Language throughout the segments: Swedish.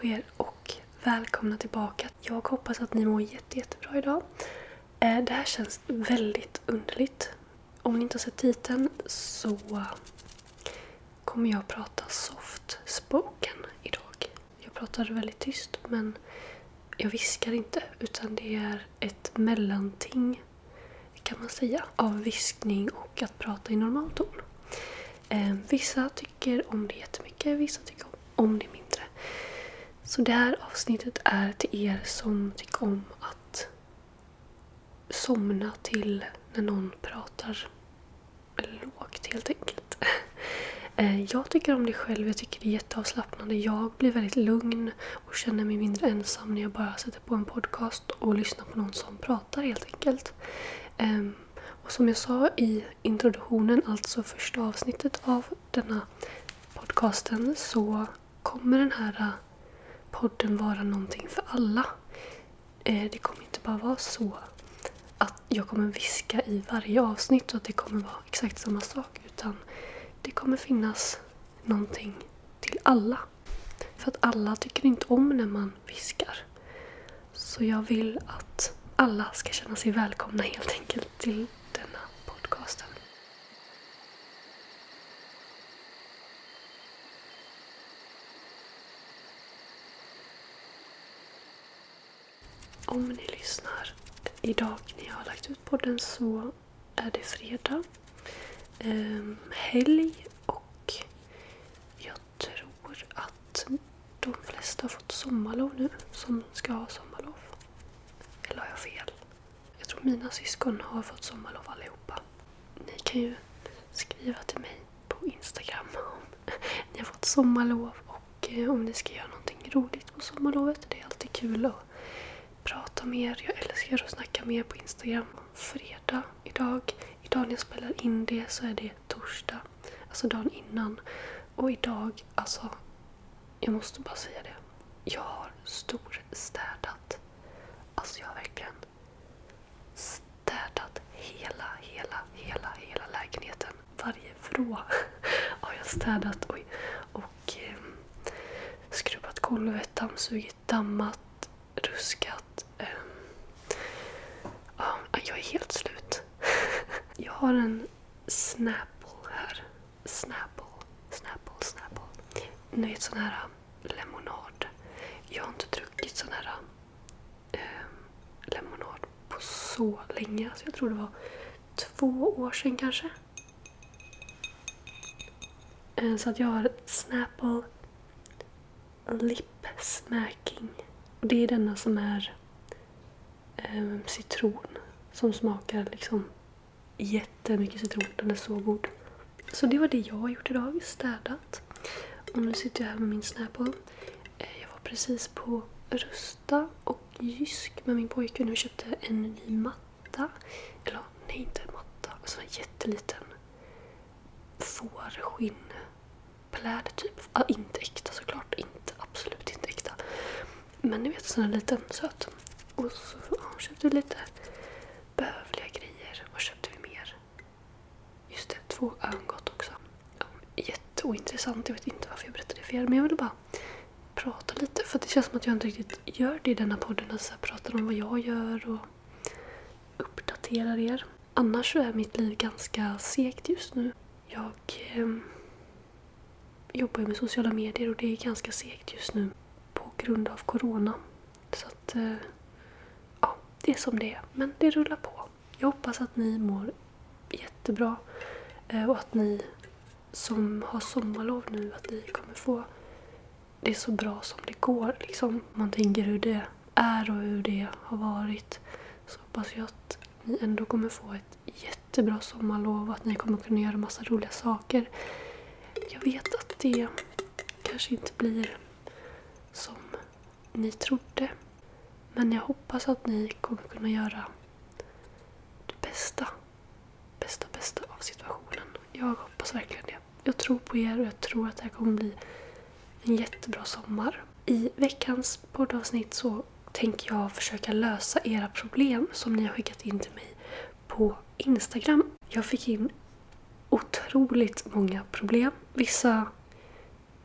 på er och välkomna tillbaka. Jag hoppas att ni mår jätte, jättebra idag. Eh, det här känns väldigt underligt. Om ni inte har sett titeln så kommer jag prata soft spoken idag. Jag pratar väldigt tyst men jag viskar inte utan det är ett mellanting kan man säga av viskning och att prata i normal ton. Eh, vissa tycker om det jättemycket, vissa tycker om det mindre. Så det här avsnittet är till er som tycker om att somna till när någon pratar lågt helt enkelt. Eh, jag tycker om det själv, jag tycker det är jätteavslappnande. Jag blir väldigt lugn och känner mig mindre ensam när jag bara sätter på en podcast och lyssnar på någon som pratar helt enkelt. Ehm, och som jag sa i introduktionen, alltså första avsnittet av denna podcasten, så kommer den här podden vara någonting för alla. Eh, det kommer inte bara vara så att jag kommer viska i varje avsnitt och att det kommer vara exakt samma sak. Utan det kommer finnas någonting till alla. För att alla tycker inte om när man viskar. Så jag vill att alla ska känna sig välkomna helt enkelt till denna podcasten. Om ni lyssnar idag när jag har lagt ut podden så är det fredag. Um, helg och jag tror att de flesta har fått sommarlov nu som ska ha sommarlov. Eller har jag fel? Jag tror mina syskon har fått sommarlov allihopa. Ni kan ju skriva till mig på Instagram om ni har fått sommarlov och eh, om ni ska göra någonting roligt på sommarlovet. Det är alltid kul att prata mer. Jag älskar att snacka mer på Instagram. Fredag idag. Idag när jag spelar in det så är det torsdag. Alltså dagen innan. Och idag, alltså. Jag måste bara säga det. Jag har storstädat. Alltså jag har verkligen städat hela, hela, hela, hela lägenheten. Varje vrå har jag städat. Oj. Och eh, skrubbat golvet, dammsugit, dammat, ruskat. Ehm, ja, jag är helt slut. Jag har en Snapple här. Snapple, Snapple, Snapple. Ni vet sån här ehm, lemonad. Jag har inte druckit sån här eh, lemonad på så länge. Alltså jag tror det var två år sedan kanske. Eh, så att jag har Snapple Lip Smacking. Och det är denna som är eh, citron. Som smakar liksom jättemycket citron. Den är så god. Så det var det jag har gjort idag. Städat. Och nu sitter jag här med min Snapple. Eh, jag var precis på Rusta och Jysk med min pojke. Nu köpte en ny matta. Eller nej, inte en matta. Alltså, en jätteliten fårskinnpläd typ. Ah, inte äkta såklart. Inte, absolut inte äkta. Men ni vet, sån här liten söt. Och så köpte vi lite behövliga grejer. Vad köpte vi mer? Just det, två örngott också. Ja, jätteointressant. Jag vet inte varför jag berättade det för er. Men jag ville bara prata lite. För det känns som att jag inte riktigt gör det i denna podden. Alltså, jag pratar om vad jag gör och uppdaterar er. Annars så är mitt liv ganska segt just nu. Jag eh, jobbar ju med sociala medier och det är ganska segt just nu grund av corona. Så att, eh, ja, det är som det är. Men det rullar på. Jag hoppas att ni mår jättebra eh, och att ni som har sommarlov nu, att ni kommer få det så bra som det går. Liksom. Man tänker hur det är och hur det har varit. Så hoppas jag att ni ändå kommer få ett jättebra sommarlov och att ni kommer kunna göra massa roliga saker. Jag vet att det kanske inte blir ni trodde. Men jag hoppas att ni kommer kunna göra det bästa, bästa, bästa av situationen. Jag hoppas verkligen det. Jag tror på er och jag tror att det här kommer bli en jättebra sommar. I veckans poddavsnitt så tänker jag försöka lösa era problem som ni har skickat in till mig på Instagram. Jag fick in otroligt många problem. Vissa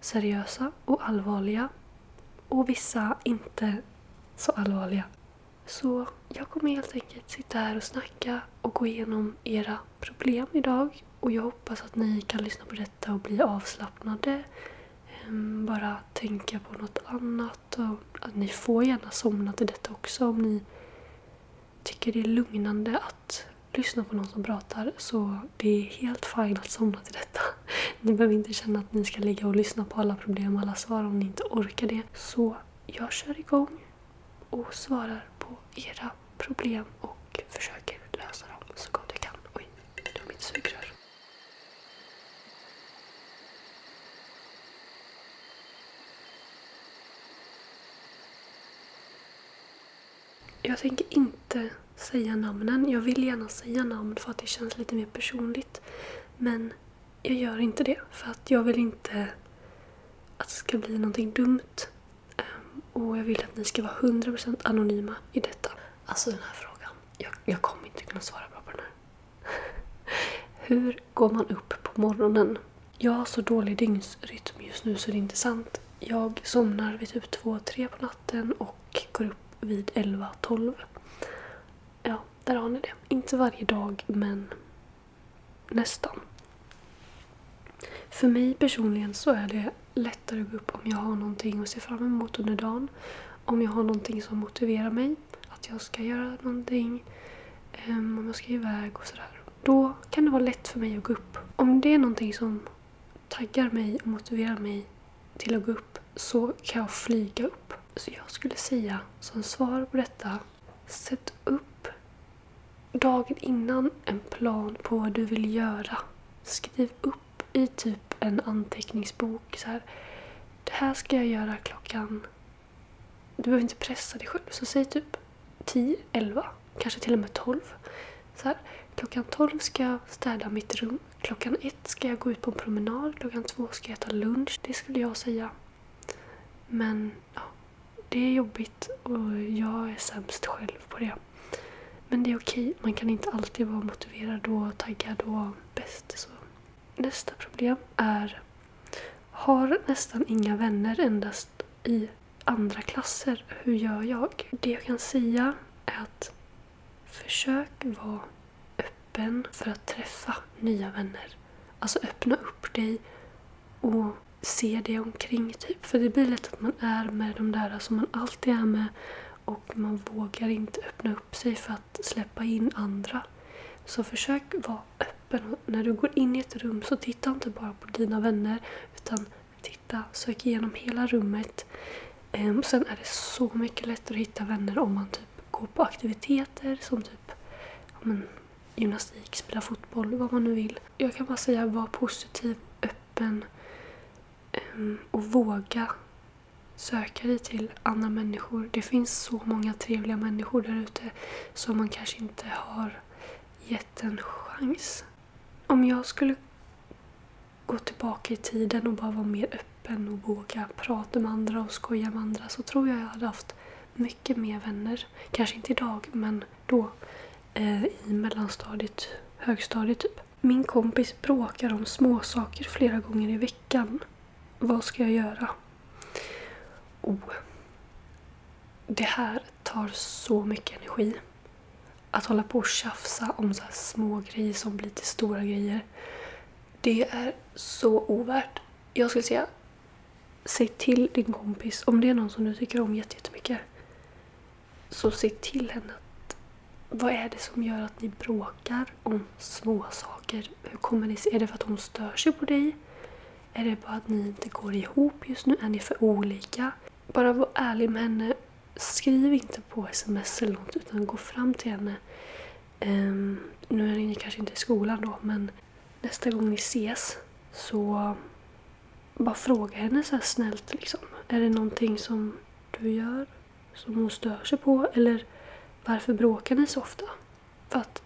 seriösa och allvarliga och vissa inte så allvarliga. Så jag kommer helt enkelt sitta här och snacka och gå igenom era problem idag. Och jag hoppas att ni kan lyssna på detta och bli avslappnade. Ehm, bara tänka på något annat. Och att ni får gärna somna till detta också om ni tycker det är lugnande att lyssna på någon som pratar. Så det är helt fint att somna till detta. Ni behöver inte känna att ni ska ligga och lyssna på alla problem och alla svar om ni inte orkar det. Så jag kör igång och svarar på era problem och försöker lösa dem så gott jag kan. Oj, det var mitt sugrör. Jag tänker inte säga namnen. Jag vill gärna säga namn för att det känns lite mer personligt. Men jag gör inte det för att jag vill inte att det ska bli någonting dumt. Ehm, och jag vill att ni ska vara 100% anonyma i detta. Alltså den här frågan. Jag, jag kommer inte kunna svara bra på den här. Hur går man upp på morgonen? Jag har så dålig dygnsrytm just nu så det är inte sant. Jag somnar vid typ 2-3 på natten och går upp vid 11-12. Där har ni det. Inte varje dag, men nästan. För mig personligen så är det lättare att gå upp om jag har någonting att se fram emot under dagen. Om jag har någonting som motiverar mig. Att jag ska göra någonting. Um, om jag ska iväg och sådär. Då kan det vara lätt för mig att gå upp. Om det är någonting som taggar mig och motiverar mig till att gå upp så kan jag flyga upp. Så jag skulle säga som svar på detta, sätt upp dagen innan en plan på vad du vill göra. Skriv upp i typ en anteckningsbok så här. Det här ska jag göra klockan... Du behöver inte pressa dig själv. Så säg typ 10, 11, kanske till och med 12. Så här, klockan 12 ska jag städa mitt rum. Klockan 1 ska jag gå ut på en promenad. Klockan 2 ska jag äta lunch. Det skulle jag säga. Men ja, det är jobbigt och jag är sämst själv på det. Men det är okej, man kan inte alltid vara motiverad och taggad och bäst. Så. Nästa problem är har nästan inga vänner endast i andra klasser. Hur gör jag? Det jag kan säga är att försök vara öppen för att träffa nya vänner. Alltså öppna upp dig och se dig omkring. Typ. För det blir lätt att man är med de där som man alltid är med och man vågar inte öppna upp sig för att släppa in andra. Så försök vara öppen. När du går in i ett rum så titta inte bara på dina vänner utan titta, sök igenom hela rummet. Ehm, sen är det så mycket lättare att hitta vänner om man typ går på aktiviteter som typ men, gymnastik, spela fotboll, vad man nu vill. Jag kan bara säga var positiv, öppen ehm, och våga söka dig till andra människor. Det finns så många trevliga människor där ute som man kanske inte har gett en chans. Om jag skulle gå tillbaka i tiden och bara vara mer öppen och våga prata med andra och skoja med andra så tror jag jag hade haft mycket mer vänner. Kanske inte idag, men då eh, i mellanstadiet, högstadiet typ. Min kompis bråkar om småsaker flera gånger i veckan. Vad ska jag göra? Oh. Det här tar så mycket energi. Att hålla på och tjafsa om så små grejer som blir till stora grejer. Det är så ovärt. Jag skulle säga, säg till din kompis, om det är någon som du tycker om jättemycket, så säg till henne att vad är det som gör att ni bråkar om små saker? Hur kommer ni... Är det för att hon stör sig på dig? Är det bara att ni inte går ihop just nu? Är ni för olika? Bara var ärlig med henne. Skriv inte på sms eller något utan gå fram till henne. Um, nu är ni kanske inte i skolan då men nästa gång ni ses så bara fråga henne så här snällt liksom. Är det någonting som du gör som hon stör sig på eller varför bråkar ni så ofta? För att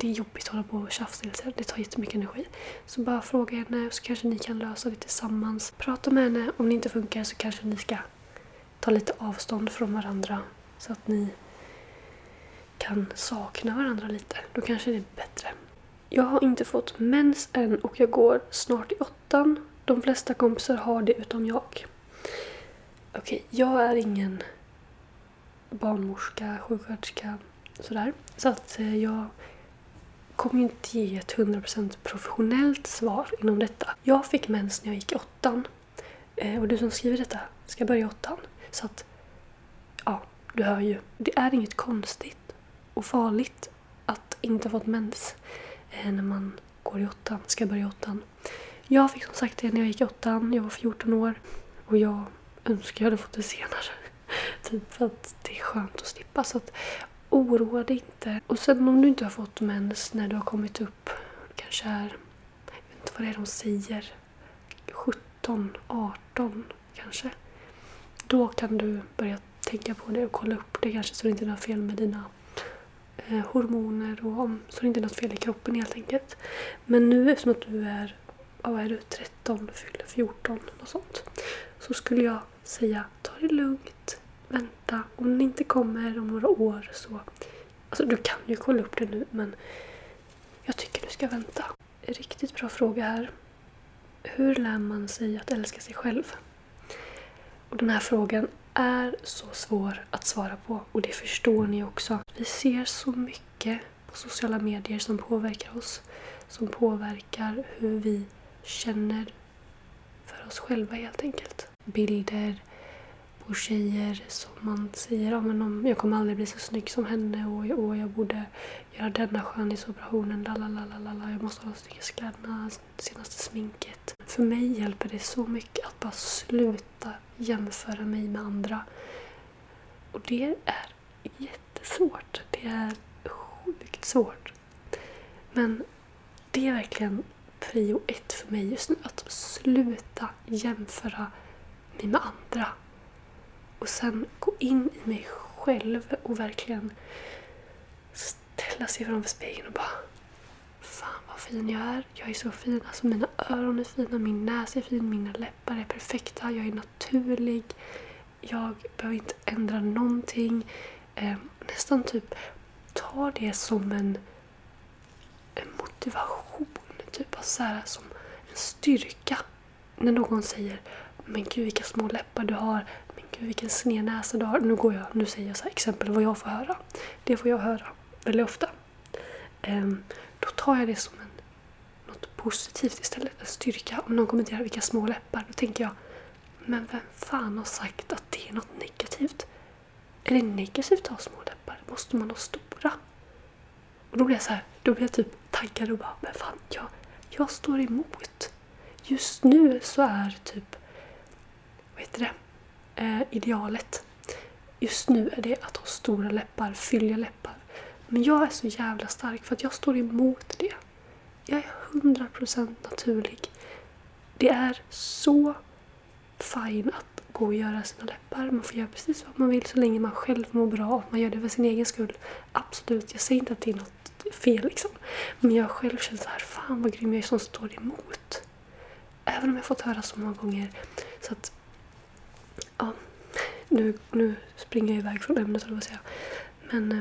det är jobbigt att hålla på och tjafsa Det tar jättemycket energi. Så bara fråga henne så kanske ni kan lösa det tillsammans. Prata med henne. Om det inte funkar så kanske ni ska ta lite avstånd från varandra så att ni kan sakna varandra lite. Då kanske det är bättre. Jag har inte fått mens än och jag går snart i åttan. De flesta kompisar har det utom jag. Okej, jag är ingen barnmorska, sjuksköterska, sådär. Så att eh, jag kommer ju inte ge ett 100% professionellt svar inom detta. Jag fick mens när jag gick i åttan. Eh, och du som skriver detta ska börja i åttan. Så att, ja, du hör ju. Det är inget konstigt och farligt att inte ha fått mens eh, när man går i åttan, ska börja i åttan. Jag fick som sagt det när jag gick i åttan, jag var 14 år. Och jag önskar jag hade fått det senare. typ för att det är skönt att slippa. Så att oroa dig inte. Och sen om du inte har fått mens när du har kommit upp, kanske är, jag vet inte vad det är de säger, 17, 18 kanske. Då kan du börja tänka på det och kolla upp det kanske så det inte är något fel med dina eh, hormoner och om, så det inte är något fel i kroppen helt enkelt. Men nu eftersom att du är, vad är du, 13, fyller 14 något sånt. Så skulle jag säga ta det lugnt, vänta. Om den inte kommer om några år så... Alltså du kan ju kolla upp det nu men jag tycker du ska vänta. Riktigt bra fråga här. Hur lär man sig att älska sig själv? Och den här frågan är så svår att svara på och det förstår ni också. Vi ser så mycket på sociala medier som påverkar oss. Som påverkar hur vi känner för oss själva helt enkelt. Bilder och tjejer som man säger ja, men om, jag kommer aldrig bli så snygg som henne och, och jag borde göra denna skönhetsoperationen, lalalala, jag måste ha de snyggaste kläderna, senaste sminket. För mig hjälper det så mycket att bara sluta jämföra mig med andra. Och det är jättesvårt. Det är sjukt svårt. Men det är verkligen prio ett för mig just nu. Att sluta jämföra mig med andra. Och sen gå in i mig själv och verkligen ställa sig framför spegeln och bara Fan vad fin jag är. Jag är så fin. Alltså mina öron är fina, min näsa är fin, mina läppar är perfekta. Jag är naturlig. Jag behöver inte ändra någonting. Eh, nästan typ ta det som en, en motivation. Typ alltså så här, som en styrka. När någon säger Men gud vilka små läppar du har. Gud vilken sned näsa du har. Nu, går jag, nu säger jag så här, exempel vad jag får höra. Det får jag höra väldigt ofta. Um, då tar jag det som en, något positivt istället. En styrka. Om någon kommenterar vilka små läppar, då tänker jag Men vem fan har sagt att det är något negativt? Är det negativt att ha små läppar? Måste man ha stora? Och då blir jag så här, då blir jag typ taggad och bara Men fan, jag, jag står emot. Just nu så är typ, vad heter det, eh, idealet. Just nu är det att ha stora läppar, fylliga läppar. Men jag är så jävla stark för att jag står emot det. Jag är 100% naturlig. Det är så fine att gå och göra sina läppar. Man får göra precis vad man vill så länge man själv mår bra och man gör det för sin egen skull. Absolut, jag säger inte att det är något fel liksom. Men jag själv känner så här, fan vad grym jag är som står emot. Även om jag fått höra så många gånger. Så att, nu, nu springer jag iväg från ämnet, eller vad säga. Men eh,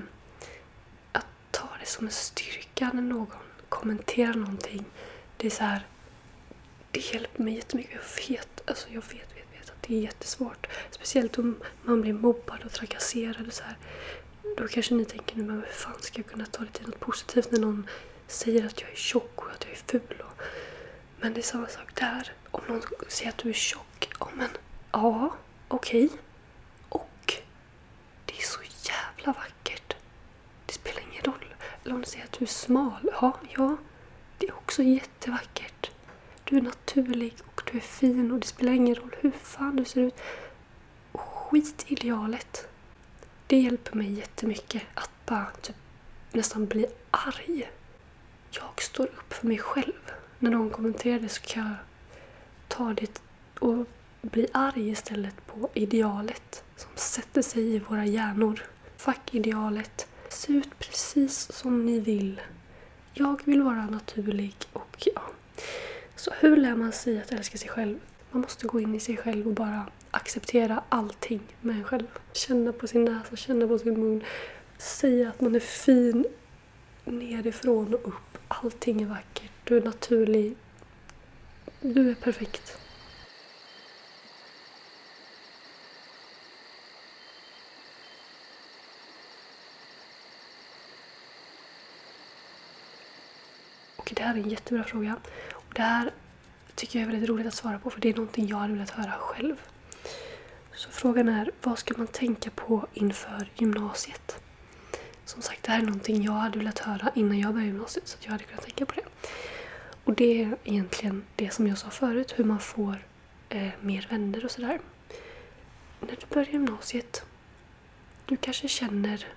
att ta det som en styrka när någon kommenterar någonting. Det är så här, det hjälper mig jättemycket. Jag vet, alltså jag vet, vet, vet att det är jättesvårt. Speciellt om man blir mobbad och trakasserad. Och så här. Då kanske ni tänker, men hur fan ska jag kunna ta det till något positivt när någon säger att jag är tjock och att jag är ful? Och... Men det är samma sak där. Om någon säger att du är tjock, ja men ja, okej. Okay. Och det är så jävla vackert. Det spelar ingen roll. Eller om du säger att du är smal, ja, ja. Det är också jättevackert. Du är naturlig och du är fin och det spelar ingen roll hur fan du ser ut. Skit idealet det hjälper mig jättemycket att bara typ nästan bli arg. Jag står upp för mig själv. När någon kommenterar det så kan jag ta det och bli arg istället på idealet som sätter sig i våra hjärnor. Fuck idealet. Se ut precis som ni vill. Jag vill vara naturlig och ja. Så hur lär man sig att älska sig själv? Man måste gå in i sig själv och bara acceptera allting med en själv. Känna på sin näsa, känna på sin mun. Säga att man är fin nerifrån och upp. Allting är vackert. Du är naturlig. Du är perfekt. Det här är en jättebra fråga. Och det här tycker jag är väldigt roligt att svara på för det är någonting jag hade velat höra själv. Så frågan är, vad ska man tänka på inför gymnasiet? Som sagt, det här är någonting jag hade velat höra innan jag började gymnasiet så jag hade kunnat tänka på det. Och det är egentligen det som jag sa förut, hur man får eh, mer vänner och sådär. När du börjar gymnasiet, du kanske känner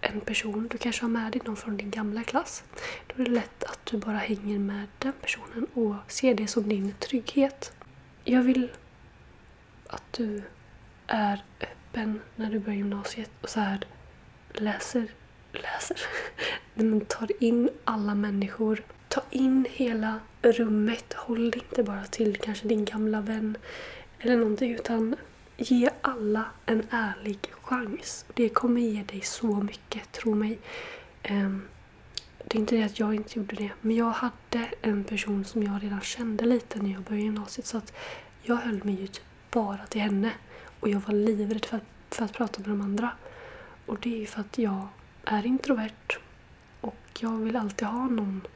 en person, du kanske har med dig någon från din gamla klass. Då är det lätt att du bara hänger med den personen och ser det som din trygghet. Jag vill att du är öppen när du börjar gymnasiet och så här läser, läser, men tar in alla människor. Ta in hela rummet. Håll dig inte bara till kanske din gamla vän eller någonting utan ge alla en ärlig chans. Det kommer ge dig så mycket, tro mig. Ehm, det är inte det att jag inte gjorde det, men jag hade en person som jag redan kände lite när jag började gymnasiet så att jag höll mig ju typ bara till henne och jag var livrädd för att, för att prata med de andra. Och det är ju för att jag är introvert och jag vill alltid ha någon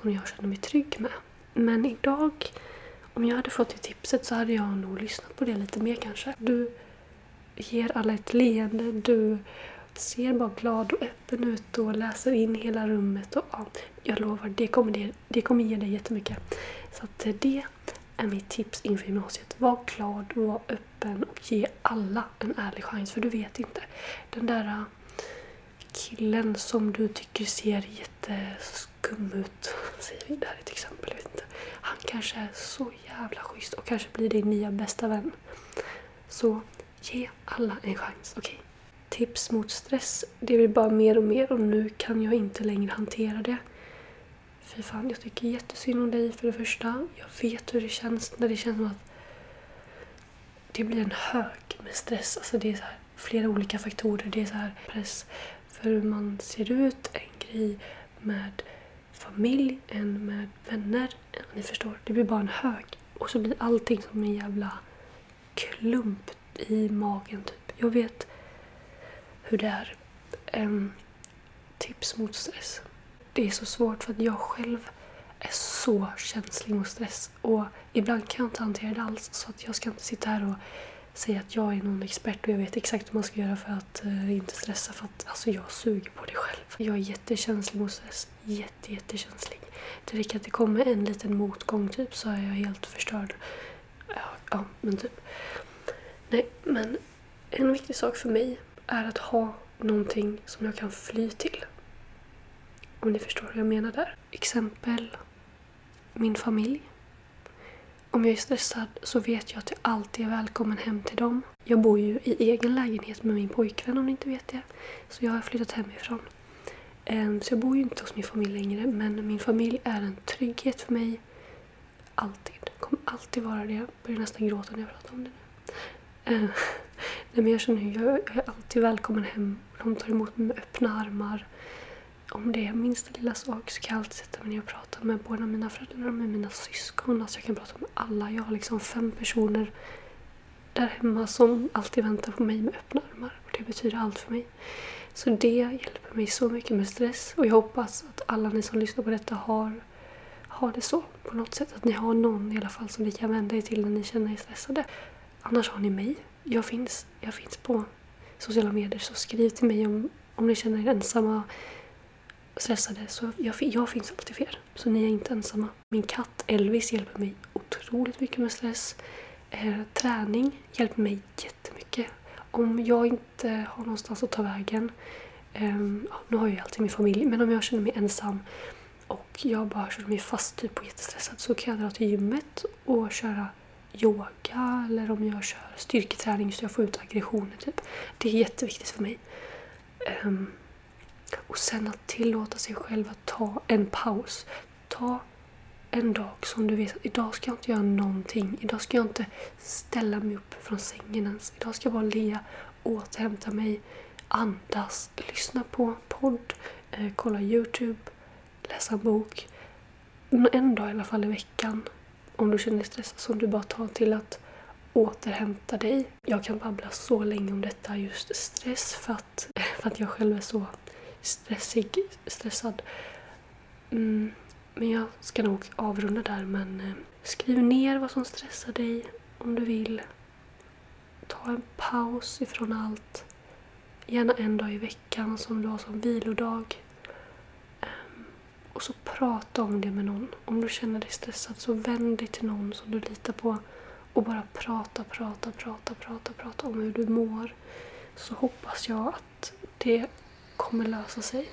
som jag känner mig trygg med. Men idag, om jag hade fått det tipset så hade jag nog lyssnat på det lite mer kanske. Du ger alla ett leende, du ser bara glad och öppen ut och läser in hela rummet. Och, ja, jag lovar, det kommer, det, det kommer ge dig jättemycket. Så att det är mitt tips inför gymnasiet. Var glad, var öppen och ge alla en ärlig chans. För du vet inte. Den där äh, killen som du tycker ser jätteskum ut, säger vi, det här är ett exempel, jag vet inte. Han kanske är så jävla schysst och kanske blir din nya bästa vän. Så ge alla en chans, okej? Okay? Tips mot stress, det blir bara mer och mer och nu kan jag inte längre hantera det. Fy fan, jag tycker jättesynd om dig för det första. Jag vet hur det känns när det känns som att det blir en hög med stress. Alltså det är så här, flera olika faktorer. Det är så här press för hur man ser ut, en grej med familj, en med vänner. Ni förstår, det blir bara en hög. Och så blir allting som en jävla klump i magen typ. Jag vet hur det är. Um, tips mot stress det är så svårt för att jag själv är så känslig mot stress. Och ibland kan jag inte hantera det alls. Så att jag ska inte sitta här och säga att jag är någon expert och jag vet exakt hur man ska göra för att uh, inte stressa. För att alltså, jag suger på det själv. Jag är jättekänslig mot stress. Jätte, jättekänslig. Det räcker att det kommer en liten motgång typ så är jag helt förstörd. Ja, ja men typ. Nej, men en viktig sak för mig är att ha någonting som jag kan fly till. Om ni förstår hur jag menar där. Exempel min familj. Om jag är stressad så vet jag att jag alltid är välkommen hem till dem. Jag bor ju i egen lägenhet med min pojkvän om ni inte vet det. Så jag har flyttat hemifrån. Ehm, så jag bor ju inte hos min familj längre men min familj är en trygghet för mig. Alltid. Kommer alltid vara det. Jag börjar nästan gråta när jag pratar om det nu. Ehm, nej men jag känner att jag är alltid välkommen hem. De tar emot mig med öppna armar om det är minsta lilla sak så kan jag alltid sätta mig ner och prata med båda mina föräldrar och med mina syskon. Alltså jag kan prata med alla. Jag har liksom fem personer där hemma som alltid väntar på mig med öppna armar. Och det betyder allt för mig. Så det hjälper mig så mycket med stress. Och jag hoppas att alla ni som lyssnar på detta har, har det så på något sätt. Att ni har någon i alla fall som ni kan vända er till när ni känner er stressade. Annars har ni mig. Jag finns, jag finns på sociala medier så skriv till mig om, om ni känner er ensamma stressade så jag, jag finns alltid för er. Så ni är inte ensamma. Min katt Elvis hjälper mig otroligt mycket med stress. Eh, träning hjälper mig jättemycket. Om jag inte har någonstans att ta vägen. Eh, nu har jag ju alltid min familj, men om jag känner mig ensam och jag bara känner mig fast typ och jättestressad så kan jag dra till gymmet och köra yoga eller om jag kör styrketräning så jag får ut aggressioner. Typ. Det är jätteviktigt för mig. Um, och sen att tillåta sig själv att ta en paus. Ta en dag som du vet att idag ska jag inte göra någonting. Idag ska jag inte ställa mig upp från sängen ens. Idag ska jag bara ligga, återhämta mig, andas, lyssna på podd, eh, kolla Youtube, läsa en bok. En dag i alla fall i veckan, om du känner dig stressad, som du bara tar till att återhämta dig. Jag kan babbla så länge om detta, just stress, för att, för att jag själv är så stressig, stressad. Mm, men jag ska nog avrunda där men eh, skriv ner vad som stressar dig om du vill. Ta en paus ifrån allt. Gärna en dag i veckan som du har som vilodag. Ehm, och så prata om det med någon. Om du känner dig stressad så vänd dig till någon som du litar på och bara prata, prata, prata, prata, prata om hur du mår. Så hoppas jag att det kommer lösa sig.